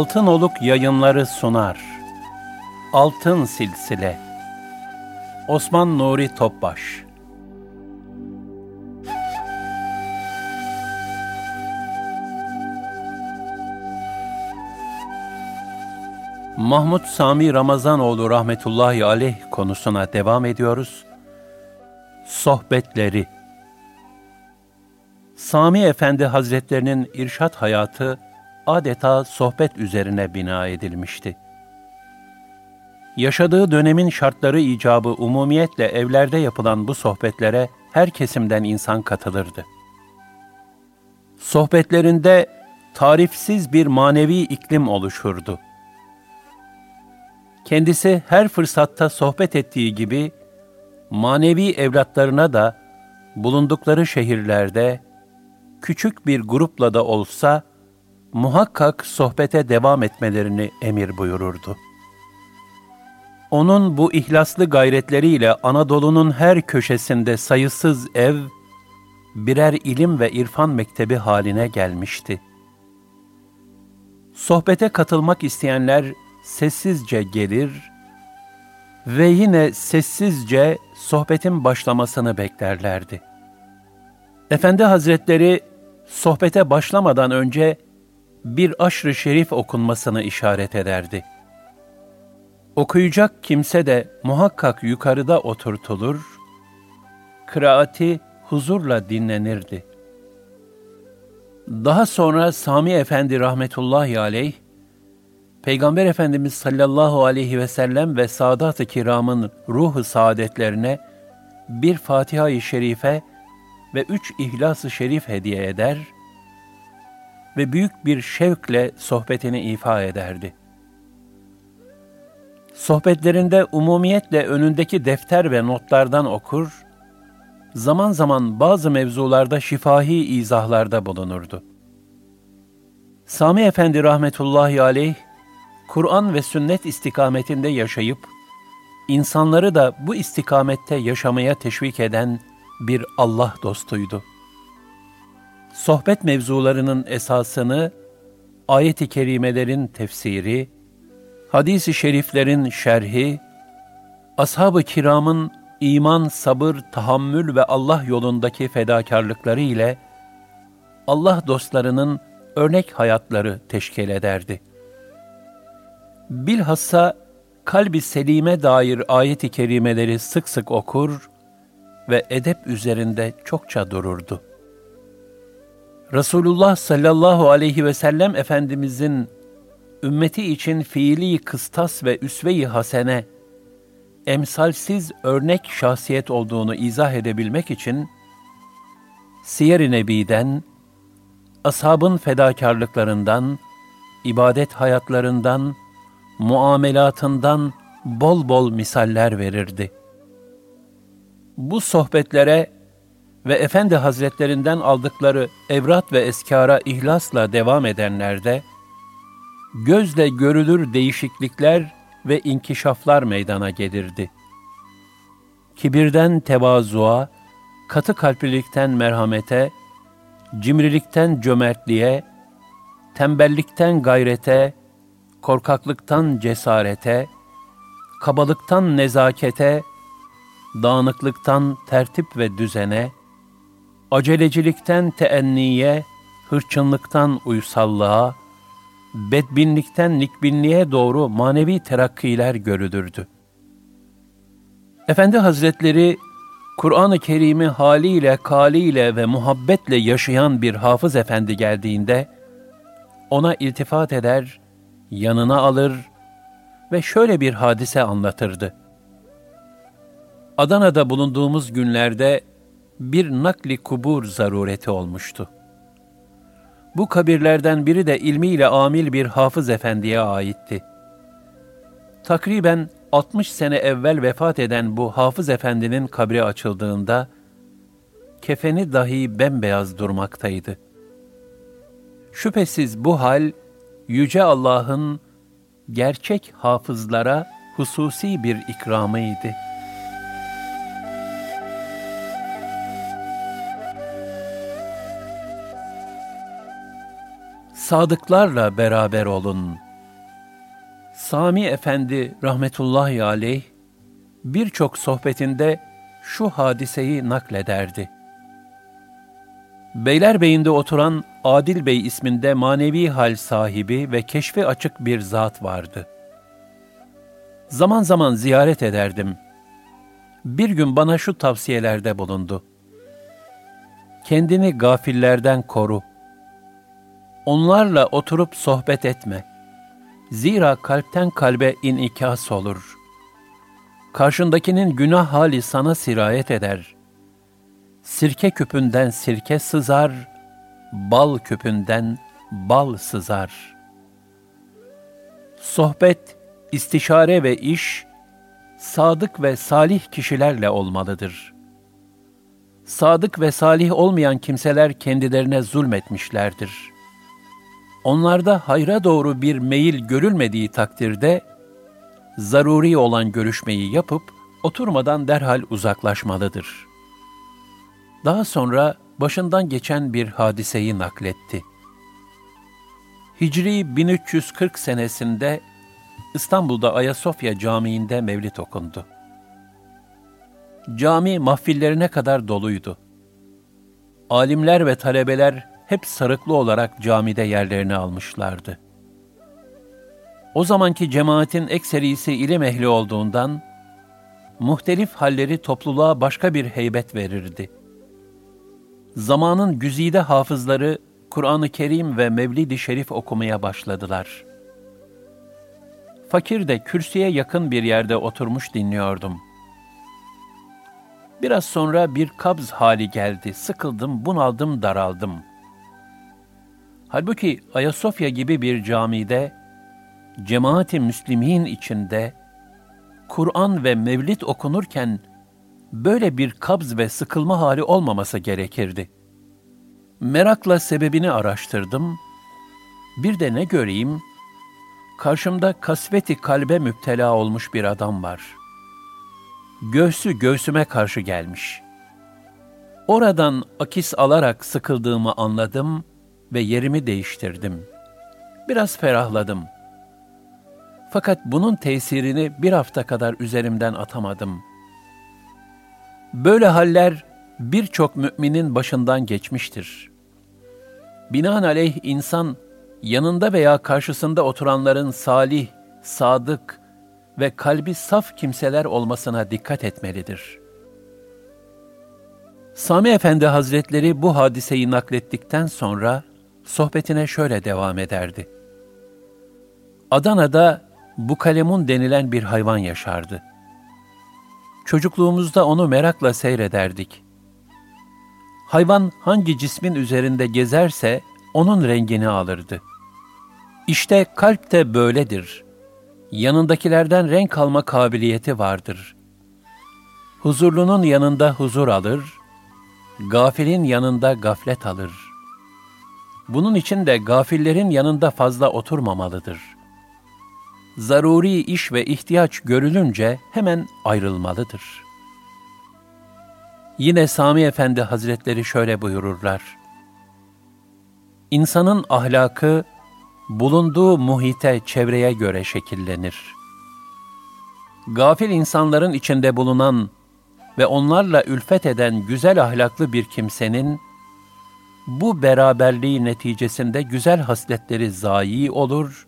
Altın Oluk yayınları sunar. Altın Silsile Osman Nuri Topbaş Mahmud Sami Ramazanoğlu rahmetullahi aleyh konusuna devam ediyoruz. Sohbetleri Sami Efendi Hazretlerinin irşat hayatı adeta sohbet üzerine bina edilmişti. Yaşadığı dönemin şartları icabı umumiyetle evlerde yapılan bu sohbetlere her kesimden insan katılırdı. Sohbetlerinde tarifsiz bir manevi iklim oluşurdu. Kendisi her fırsatta sohbet ettiği gibi manevi evlatlarına da bulundukları şehirlerde küçük bir grupla da olsa muhakkak sohbete devam etmelerini emir buyururdu. Onun bu ihlaslı gayretleriyle Anadolu'nun her köşesinde sayısız ev, birer ilim ve irfan mektebi haline gelmişti. Sohbete katılmak isteyenler sessizce gelir ve yine sessizce sohbetin başlamasını beklerlerdi. Efendi Hazretleri sohbete başlamadan önce bir aşrı şerif okunmasını işaret ederdi. Okuyacak kimse de muhakkak yukarıda oturtulur, kıraati huzurla dinlenirdi. Daha sonra Sami Efendi rahmetullahi aleyh, Peygamber Efendimiz sallallahu aleyhi ve sellem ve Sadat-ı Kiram'ın ruhu saadetlerine bir Fatiha-i Şerife ve üç İhlas-ı Şerif hediye eder ve büyük bir şevkle sohbetini ifa ederdi. Sohbetlerinde umumiyetle önündeki defter ve notlardan okur, zaman zaman bazı mevzularda şifahi izahlarda bulunurdu. Sami Efendi rahmetullahi aleyh, Kur'an ve sünnet istikametinde yaşayıp, insanları da bu istikamette yaşamaya teşvik eden bir Allah dostuydu sohbet mevzularının esasını ayet-i kerimelerin tefsiri, hadis-i şeriflerin şerhi, ashab-ı kiramın iman, sabır, tahammül ve Allah yolundaki fedakarlıkları ile Allah dostlarının örnek hayatları teşkil ederdi. Bilhassa kalbi selime dair ayet-i kerimeleri sık sık okur ve edep üzerinde çokça dururdu. Resulullah sallallahu aleyhi ve sellem Efendimizin ümmeti için fiili kıstas ve üsve-i hasene, emsalsiz örnek şahsiyet olduğunu izah edebilmek için, Siyer-i Nebi'den, ashabın fedakarlıklarından, ibadet hayatlarından, muamelatından bol bol misaller verirdi. Bu sohbetlere ve Efendi Hazretlerinden aldıkları evrat ve eskara ihlasla devam edenlerde, gözle görülür değişiklikler ve inkişaflar meydana gelirdi. Kibirden tevazuğa, katı kalplilikten merhamete, cimrilikten cömertliğe, tembellikten gayrete, korkaklıktan cesarete, kabalıktan nezakete, dağınıklıktan tertip ve düzene, acelecilikten teenniye, hırçınlıktan uysallığa, bedbinlikten nikbinliğe doğru manevi terakkiler görülürdü. Efendi Hazretleri, Kur'an-ı Kerim'i haliyle, kaliyle ve muhabbetle yaşayan bir hafız efendi geldiğinde, ona iltifat eder, yanına alır ve şöyle bir hadise anlatırdı. Adana'da bulunduğumuz günlerde bir nakli kubur zarureti olmuştu. Bu kabirlerden biri de ilmiyle amil bir hafız efendiye aitti. Takriben 60 sene evvel vefat eden bu hafız efendinin kabri açıldığında, kefeni dahi bembeyaz durmaktaydı. Şüphesiz bu hal, Yüce Allah'ın gerçek hafızlara hususi bir ikramıydı. Sadıklarla beraber olun. Sami Efendi rahmetullahi aleyh birçok sohbetinde şu hadiseyi naklederdi. Beylerbeyi'nde oturan Adil Bey isminde manevi hal sahibi ve keşfe açık bir zat vardı. Zaman zaman ziyaret ederdim. Bir gün bana şu tavsiyelerde bulundu. Kendini gafillerden koru. Onlarla oturup sohbet etme. Zira kalpten kalbe inikas olur. Karşındakinin günah hali sana sirayet eder. Sirke küpünden sirke sızar, bal küpünden bal sızar. Sohbet, istişare ve iş, sadık ve salih kişilerle olmalıdır. Sadık ve salih olmayan kimseler kendilerine zulmetmişlerdir. Onlarda hayra doğru bir meyil görülmediği takdirde, zaruri olan görüşmeyi yapıp, oturmadan derhal uzaklaşmalıdır. Daha sonra, başından geçen bir hadiseyi nakletti. Hicri 1340 senesinde İstanbul'da Ayasofya Camii'nde mevlit okundu. Cami mahfillerine kadar doluydu. Alimler ve talebeler hep sarıklı olarak camide yerlerini almışlardı. O zamanki cemaatin ekserisi ilim ehli olduğundan, muhtelif halleri topluluğa başka bir heybet verirdi zamanın güzide hafızları Kur'an-ı Kerim ve Mevlid-i Şerif okumaya başladılar. Fakir de kürsüye yakın bir yerde oturmuş dinliyordum. Biraz sonra bir kabz hali geldi. Sıkıldım, bunaldım, daraldım. Halbuki Ayasofya gibi bir camide, cemaati müslimin içinde, Kur'an ve Mevlid okunurken böyle bir kabz ve sıkılma hali olmaması gerekirdi. Merakla sebebini araştırdım. Bir de ne göreyim? Karşımda kasveti kalbe müptela olmuş bir adam var. Göğsü göğsüme karşı gelmiş. Oradan akis alarak sıkıldığımı anladım ve yerimi değiştirdim. Biraz ferahladım. Fakat bunun tesirini bir hafta kadar üzerimden atamadım.'' Böyle haller birçok müminin başından geçmiştir. Binaenaleyh insan yanında veya karşısında oturanların salih, sadık ve kalbi saf kimseler olmasına dikkat etmelidir. Sami Efendi Hazretleri bu hadiseyi naklettikten sonra sohbetine şöyle devam ederdi. Adana'da bu kalemun denilen bir hayvan yaşardı. Çocukluğumuzda onu merakla seyrederdik. Hayvan hangi cismin üzerinde gezerse onun rengini alırdı. İşte kalp de böyledir. Yanındakilerden renk alma kabiliyeti vardır. Huzurlunun yanında huzur alır, gafilin yanında gaflet alır. Bunun için de gafillerin yanında fazla oturmamalıdır.'' zaruri iş ve ihtiyaç görülünce hemen ayrılmalıdır. Yine Sami Efendi Hazretleri şöyle buyururlar. İnsanın ahlakı bulunduğu muhite, çevreye göre şekillenir. Gafil insanların içinde bulunan ve onlarla ülfet eden güzel ahlaklı bir kimsenin bu beraberliği neticesinde güzel hasletleri zayi olur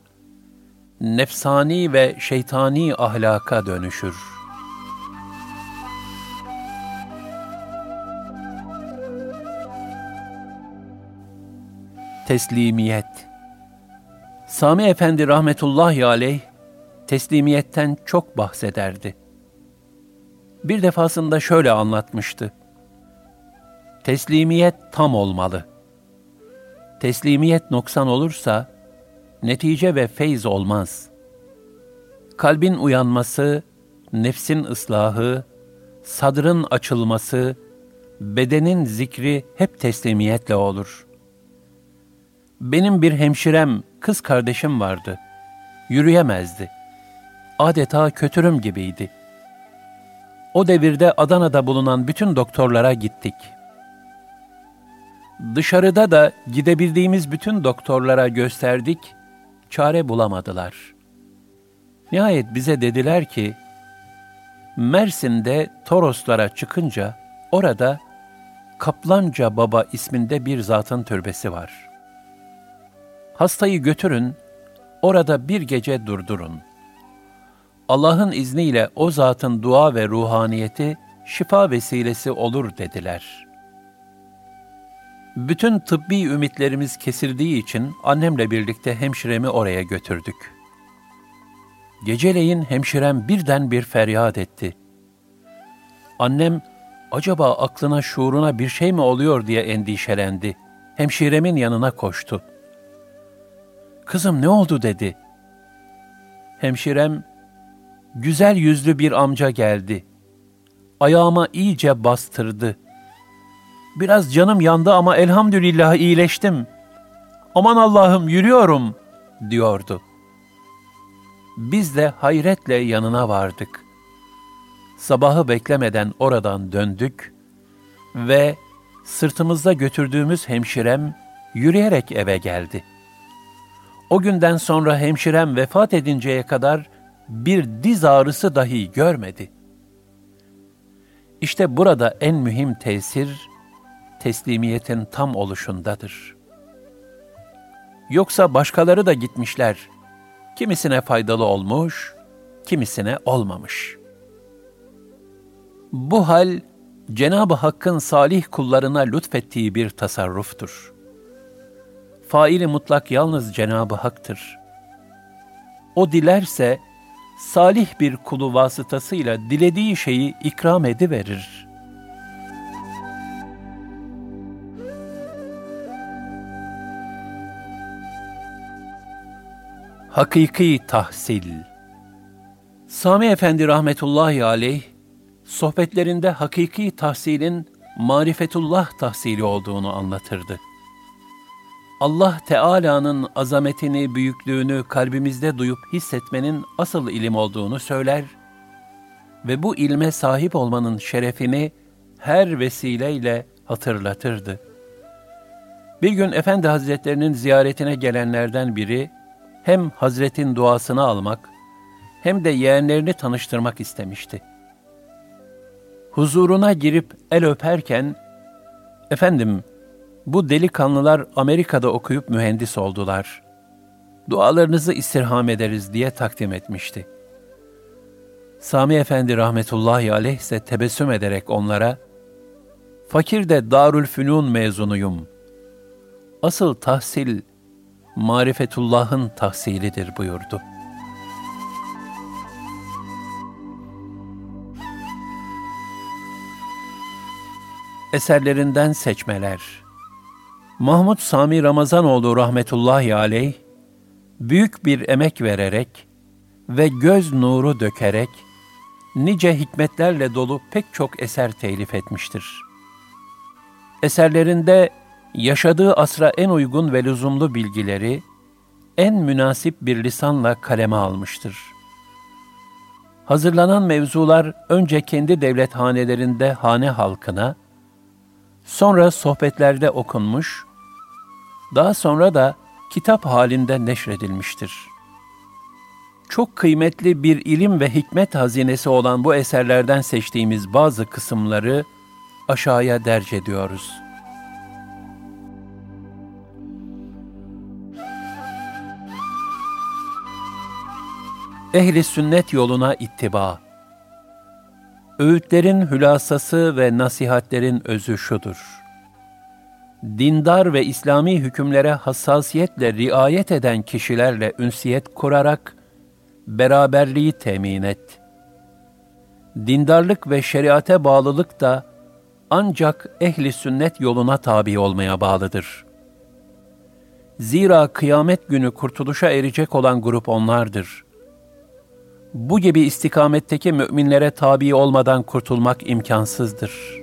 nefsani ve şeytani ahlaka dönüşür. Teslimiyet Sami Efendi rahmetullahi aleyh teslimiyetten çok bahsederdi. Bir defasında şöyle anlatmıştı. Teslimiyet tam olmalı. Teslimiyet noksan olursa netice ve feyz olmaz. Kalbin uyanması, nefsin ıslahı, sadrın açılması, bedenin zikri hep teslimiyetle olur. Benim bir hemşirem, kız kardeşim vardı. Yürüyemezdi. Adeta kötürüm gibiydi. O devirde Adana'da bulunan bütün doktorlara gittik. Dışarıda da gidebildiğimiz bütün doktorlara gösterdik, çare bulamadılar. Nihayet bize dediler ki, Mersin'de Toroslara çıkınca orada Kaplanca Baba isminde bir zatın türbesi var. Hastayı götürün, orada bir gece durdurun. Allah'ın izniyle o zatın dua ve ruhaniyeti şifa vesilesi olur dediler. Bütün tıbbi ümitlerimiz kesildiği için annemle birlikte hemşiremi oraya götürdük. Geceleyin hemşirem birden bir feryat etti. Annem acaba aklına şuuruna bir şey mi oluyor diye endişelendi. Hemşiremin yanına koştu. Kızım ne oldu dedi. Hemşirem, güzel yüzlü bir amca geldi. Ayağıma iyice bastırdı. Biraz canım yandı ama elhamdülillah iyileştim. Aman Allah'ım yürüyorum, diyordu. Biz de hayretle yanına vardık. Sabahı beklemeden oradan döndük ve sırtımızda götürdüğümüz hemşirem yürüyerek eve geldi. O günden sonra hemşirem vefat edinceye kadar bir diz ağrısı dahi görmedi. İşte burada en mühim tesir teslimiyetin tam oluşundadır. Yoksa başkaları da gitmişler. Kimisine faydalı olmuş, kimisine olmamış. Bu hal Cenab-ı Hakk'ın salih kullarına lütfettiği bir tasarruftur. Faili mutlak yalnız Cenab-ı Hak'tır. O dilerse salih bir kulu vasıtasıyla dilediği şeyi ikram ediverir. Hakiki tahsil Sami Efendi rahmetullahi aleyh, sohbetlerinde hakiki tahsilin marifetullah tahsili olduğunu anlatırdı. Allah Teala'nın azametini, büyüklüğünü kalbimizde duyup hissetmenin asıl ilim olduğunu söyler ve bu ilme sahip olmanın şerefini her vesileyle hatırlatırdı. Bir gün Efendi Hazretlerinin ziyaretine gelenlerden biri, hem Hazretin duasını almak hem de yeğenlerini tanıştırmak istemişti. Huzuruna girip el öperken, efendim bu delikanlılar Amerika'da okuyup mühendis oldular. Dualarınızı istirham ederiz diye takdim etmişti. Sami Efendi rahmetullahi aleyh ise tebessüm ederek onlara, fakir de Darül Fünun mezunuyum. Asıl tahsil marifetullahın tahsilidir buyurdu. Eserlerinden seçmeler Mahmud Sami Ramazanoğlu rahmetullahi aleyh, büyük bir emek vererek ve göz nuru dökerek, nice hikmetlerle dolu pek çok eser telif etmiştir. Eserlerinde yaşadığı asra en uygun ve lüzumlu bilgileri en münasip bir lisanla kaleme almıştır. Hazırlanan mevzular önce kendi devlet hanelerinde hane halkına, sonra sohbetlerde okunmuş, daha sonra da kitap halinde neşredilmiştir. Çok kıymetli bir ilim ve hikmet hazinesi olan bu eserlerden seçtiğimiz bazı kısımları aşağıya derc ediyoruz.'' Ehli sünnet yoluna ittiba. Öğütlerin hülasası ve nasihatlerin özü şudur. dindar ve İslami hükümlere hassasiyetle riayet eden kişilerle ünsiyet kurarak beraberliği temin et. Dindarlık ve şeriate bağlılık da ancak ehli sünnet yoluna tabi olmaya bağlıdır. Zira kıyamet günü kurtuluşa erecek olan grup onlardır. Bu gibi istikametteki müminlere tabi olmadan kurtulmak imkansızdır.''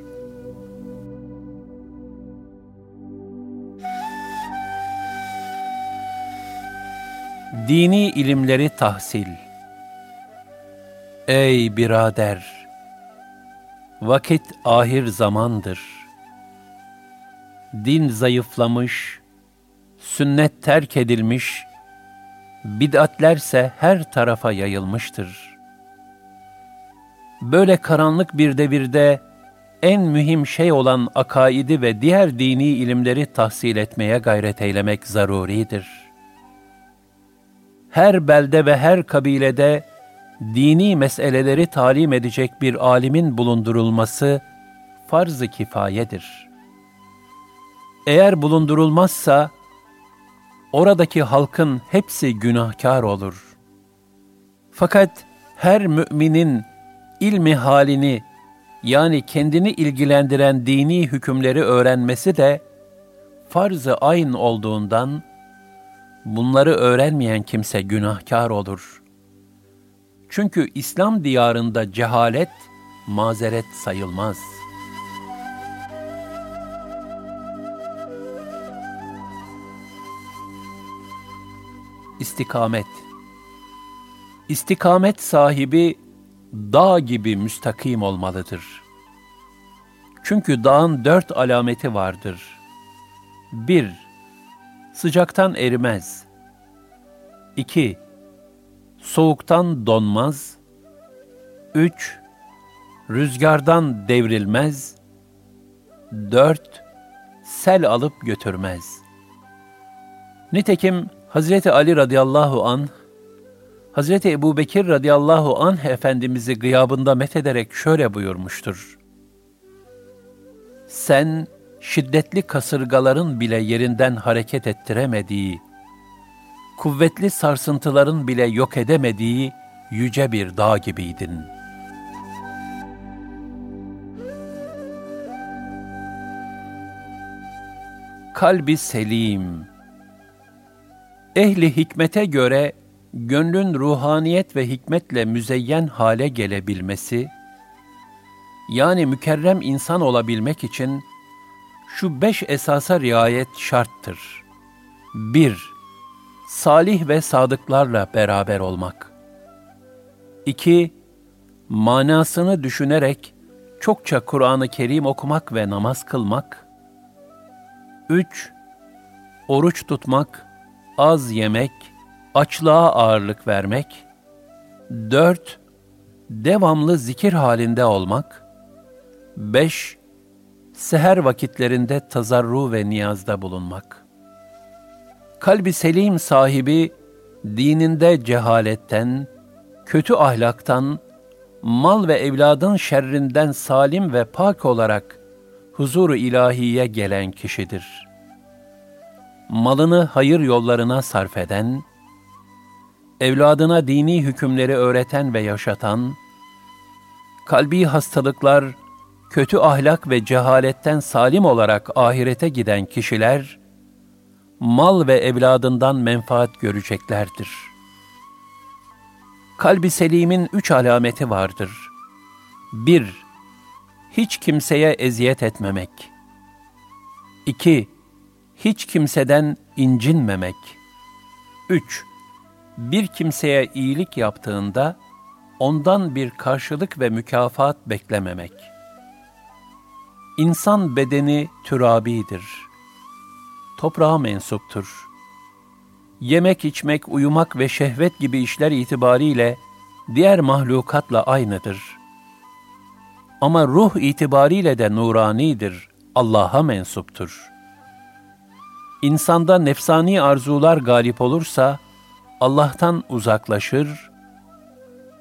Dini ilimleri tahsil. Ey birader! Vakit ahir zamandır. Din zayıflamış, sünnet terk edilmiş, bid'atlerse her tarafa yayılmıştır. Böyle karanlık bir devirde en mühim şey olan akaidi ve diğer dini ilimleri tahsil etmeye gayret eylemek zaruridir.'' her belde ve her kabilede dini meseleleri talim edecek bir alimin bulundurulması farz-ı kifayedir. Eğer bulundurulmazsa, oradaki halkın hepsi günahkar olur. Fakat her müminin ilmi halini yani kendini ilgilendiren dini hükümleri öğrenmesi de farz-ı ayn olduğundan Bunları öğrenmeyen kimse günahkar olur. Çünkü İslam diyarında cehalet mazeret sayılmaz. İstikamet İstikamet sahibi dağ gibi müstakim olmalıdır. Çünkü dağın dört alameti vardır. 1- sıcaktan erimez. 2. Soğuktan donmaz. 3. Rüzgardan devrilmez. 4. Sel alıp götürmez. Nitekim Hazreti Ali radıyallahu an Hazreti Ebu Bekir radıyallahu anh Efendimiz'i gıyabında methederek şöyle buyurmuştur. Sen şiddetli kasırgaların bile yerinden hareket ettiremediği, kuvvetli sarsıntıların bile yok edemediği yüce bir dağ gibiydin. Kalbi selim Ehli hikmete göre gönlün ruhaniyet ve hikmetle müzeyyen hale gelebilmesi, yani mükerrem insan olabilmek için şu beş esasa riayet şarttır. 1. Salih ve sadıklarla beraber olmak. 2. Manasını düşünerek çokça Kur'an-ı Kerim okumak ve namaz kılmak. 3. Oruç tutmak, az yemek, açlığa ağırlık vermek. 4. Devamlı zikir halinde olmak. 5 seher vakitlerinde tazarru ve niyazda bulunmak. Kalbi selim sahibi, dininde cehaletten, kötü ahlaktan, mal ve evladın şerrinden salim ve pak olarak huzuru ilahiye gelen kişidir. Malını hayır yollarına sarf eden, evladına dini hükümleri öğreten ve yaşatan, kalbi hastalıklar, kötü ahlak ve cehaletten salim olarak ahirete giden kişiler, mal ve evladından menfaat göreceklerdir. Kalbi selimin üç alameti vardır. 1- Hiç kimseye eziyet etmemek. 2- Hiç kimseden incinmemek. 3- Bir kimseye iyilik yaptığında, ondan bir karşılık ve mükafat beklememek.'' İnsan bedeni türabidir. Toprağa mensuptur. Yemek, içmek, uyumak ve şehvet gibi işler itibariyle diğer mahlukatla aynıdır. Ama ruh itibariyle de nuranidir, Allah'a mensuptur. İnsanda nefsani arzular galip olursa, Allah'tan uzaklaşır,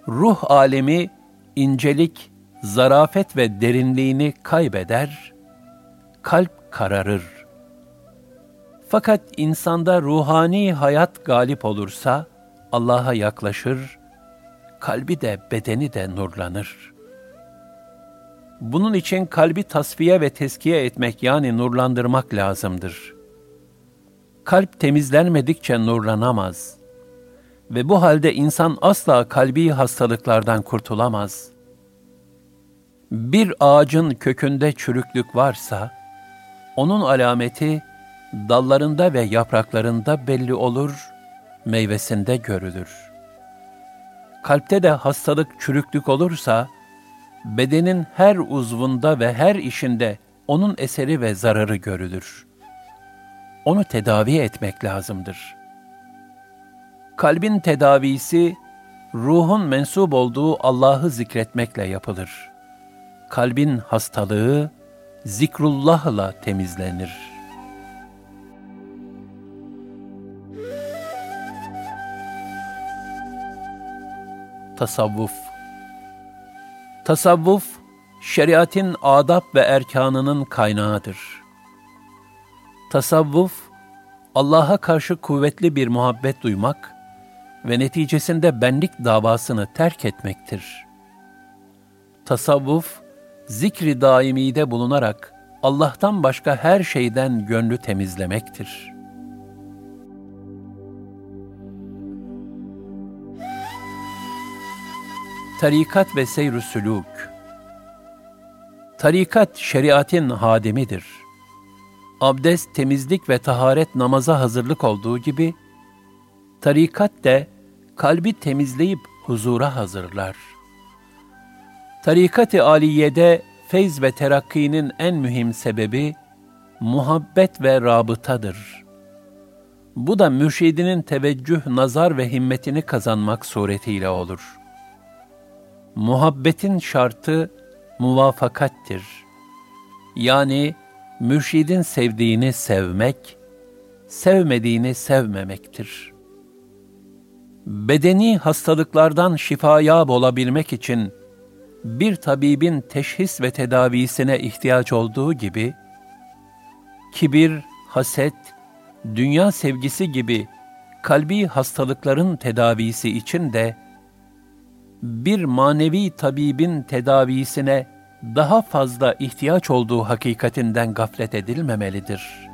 ruh alemi incelik, zarafet ve derinliğini kaybeder, kalp kararır. Fakat insanda ruhani hayat galip olursa Allah'a yaklaşır, kalbi de bedeni de nurlanır. Bunun için kalbi tasfiye ve teskiye etmek yani nurlandırmak lazımdır. Kalp temizlenmedikçe nurlanamaz ve bu halde insan asla kalbi hastalıklardan kurtulamaz. Bir ağacın kökünde çürüklük varsa, onun alameti dallarında ve yapraklarında belli olur, meyvesinde görülür. Kalpte de hastalık, çürüklük olursa, bedenin her uzvunda ve her işinde onun eseri ve zararı görülür. Onu tedavi etmek lazımdır. Kalbin tedavisi, ruhun mensup olduğu Allah'ı zikretmekle yapılır. Kalbin hastalığı, zikrullahla temizlenir.'' Tasavvuf Tasavvuf, şeriatin adab ve erkanının kaynağıdır. Tasavvuf, Allah'a karşı kuvvetli bir muhabbet duymak ve neticesinde benlik davasını terk etmektir. Tasavvuf, zikri daimide bulunarak Allah'tan başka her şeyden gönlü temizlemektir.'' Tarikat ve seyr sülûk Tarikat, şeriatin hademidir. Abdest, temizlik ve taharet namaza hazırlık olduğu gibi, tarikat de kalbi temizleyip huzura hazırlar. Tarikat-ı aliyede feyz ve terakkinin en mühim sebebi, muhabbet ve rabıtadır. Bu da mürşidinin teveccüh, nazar ve himmetini kazanmak suretiyle olur.'' muhabbetin şartı muvafakattir. Yani mürşidin sevdiğini sevmek, sevmediğini sevmemektir. Bedeni hastalıklardan şifaya olabilmek için bir tabibin teşhis ve tedavisine ihtiyaç olduğu gibi, kibir, haset, dünya sevgisi gibi kalbi hastalıkların tedavisi için de bir manevi tabibin tedavisine daha fazla ihtiyaç olduğu hakikatinden gaflet edilmemelidir.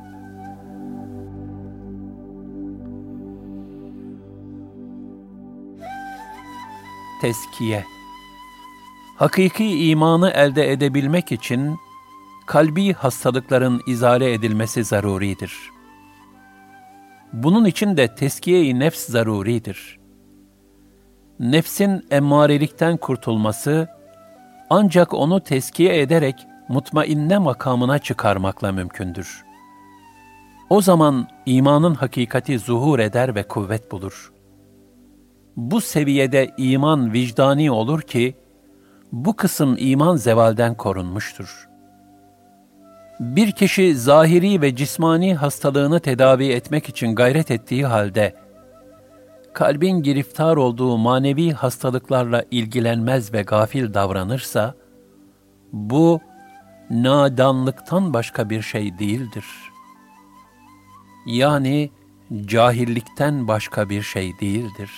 Teskiye Hakiki imanı elde edebilmek için kalbi hastalıkların izale edilmesi zaruridir. Bunun için de teskiye-i nefs zaruridir.'' nefsin emmarelikten kurtulması ancak onu teskiye ederek mutmainne makamına çıkarmakla mümkündür. O zaman imanın hakikati zuhur eder ve kuvvet bulur. Bu seviyede iman vicdani olur ki, bu kısım iman zevalden korunmuştur. Bir kişi zahiri ve cismani hastalığını tedavi etmek için gayret ettiği halde, kalbin giriftar olduğu manevi hastalıklarla ilgilenmez ve gafil davranırsa, bu nadanlıktan başka bir şey değildir. Yani cahillikten başka bir şey değildir.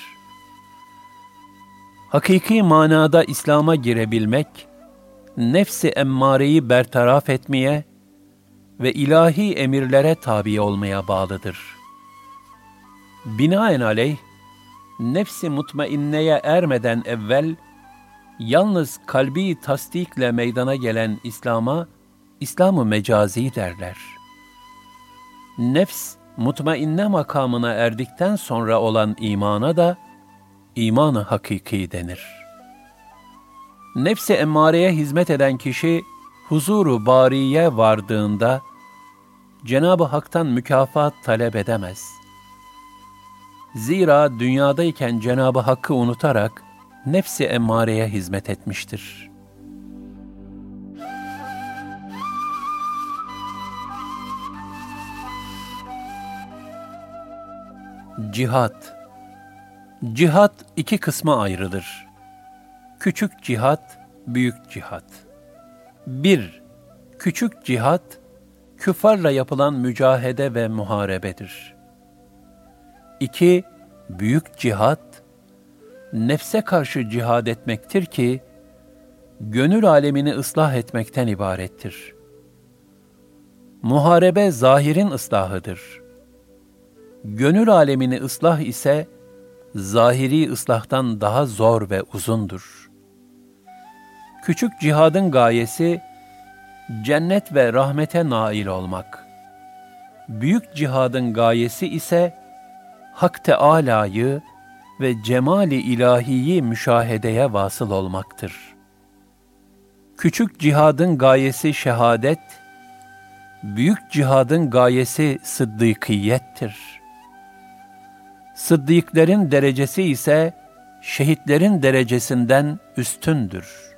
Hakiki manada İslam'a girebilmek, nefsi emmareyi bertaraf etmeye ve ilahi emirlere tabi olmaya bağlıdır. Binaenaleyh, nefsi mutmainneye ermeden evvel, yalnız kalbi tasdikle meydana gelen İslam'a, İslam-ı mecazi derler. Nefs, mutmainne makamına erdikten sonra olan imana da, imanı hakiki denir. Nefsi emmareye hizmet eden kişi, huzuru bariye vardığında, Cenab-ı Hak'tan mükafat talep edemez.'' Zira dünyadayken Cenabı Hakk'ı unutarak nefsi emmareye hizmet etmiştir. Cihat Cihat iki kısma ayrılır. Küçük cihat, büyük cihat. 1. Küçük cihat, küffarla yapılan mücahede ve muharebedir. İki, büyük cihat, nefse karşı cihad etmektir ki, gönül alemini ıslah etmekten ibarettir. Muharebe zahirin ıslahıdır. Gönül alemini ıslah ise, zahiri ıslahtan daha zor ve uzundur. Küçük cihadın gayesi, cennet ve rahmete nail olmak. Büyük cihadın gayesi ise, Hak Teâlâ'yı ve cemali ilahiyi müşahedeye vasıl olmaktır. Küçük cihadın gayesi şehadet, büyük cihadın gayesi sıddıkiyettir. Sıddıklerin derecesi ise şehitlerin derecesinden üstündür.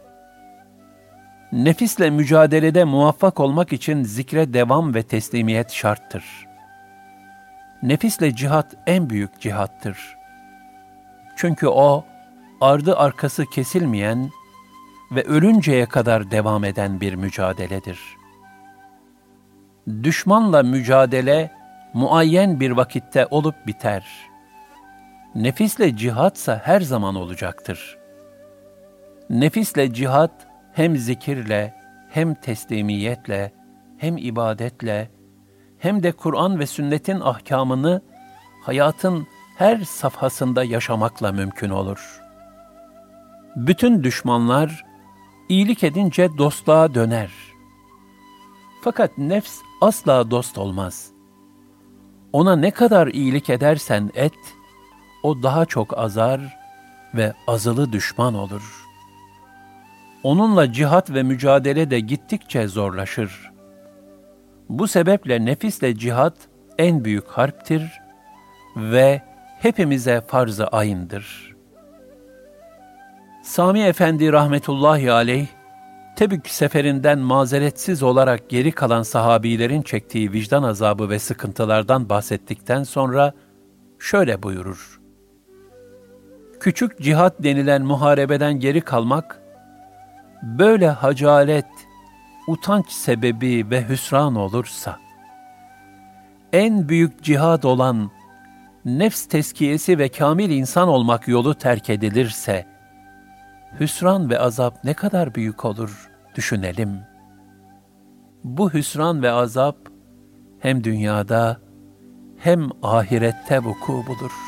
Nefisle mücadelede muvaffak olmak için zikre devam ve teslimiyet şarttır. Nefisle cihat en büyük cihattır. Çünkü o, ardı arkası kesilmeyen ve ölünceye kadar devam eden bir mücadeledir. Düşmanla mücadele, muayyen bir vakitte olup biter. Nefisle cihatsa her zaman olacaktır. Nefisle cihat, hem zikirle, hem teslimiyetle, hem ibadetle, hem de Kur'an ve sünnetin ahkamını hayatın her safhasında yaşamakla mümkün olur. Bütün düşmanlar iyilik edince dostluğa döner. Fakat nefs asla dost olmaz. Ona ne kadar iyilik edersen et, o daha çok azar ve azılı düşman olur. Onunla cihat ve mücadele de gittikçe zorlaşır. Bu sebeple nefisle cihat en büyük harptir ve hepimize farz-ı ayındır. Sami Efendi rahmetullahi aleyh, Tebük seferinden mazeretsiz olarak geri kalan sahabilerin çektiği vicdan azabı ve sıkıntılardan bahsettikten sonra şöyle buyurur. Küçük cihat denilen muharebeden geri kalmak, böyle hacalet, utanç sebebi ve hüsran olursa, en büyük cihad olan nefs teskiyesi ve kamil insan olmak yolu terk edilirse, hüsran ve azap ne kadar büyük olur düşünelim. Bu hüsran ve azap hem dünyada hem ahirette vuku bulur.''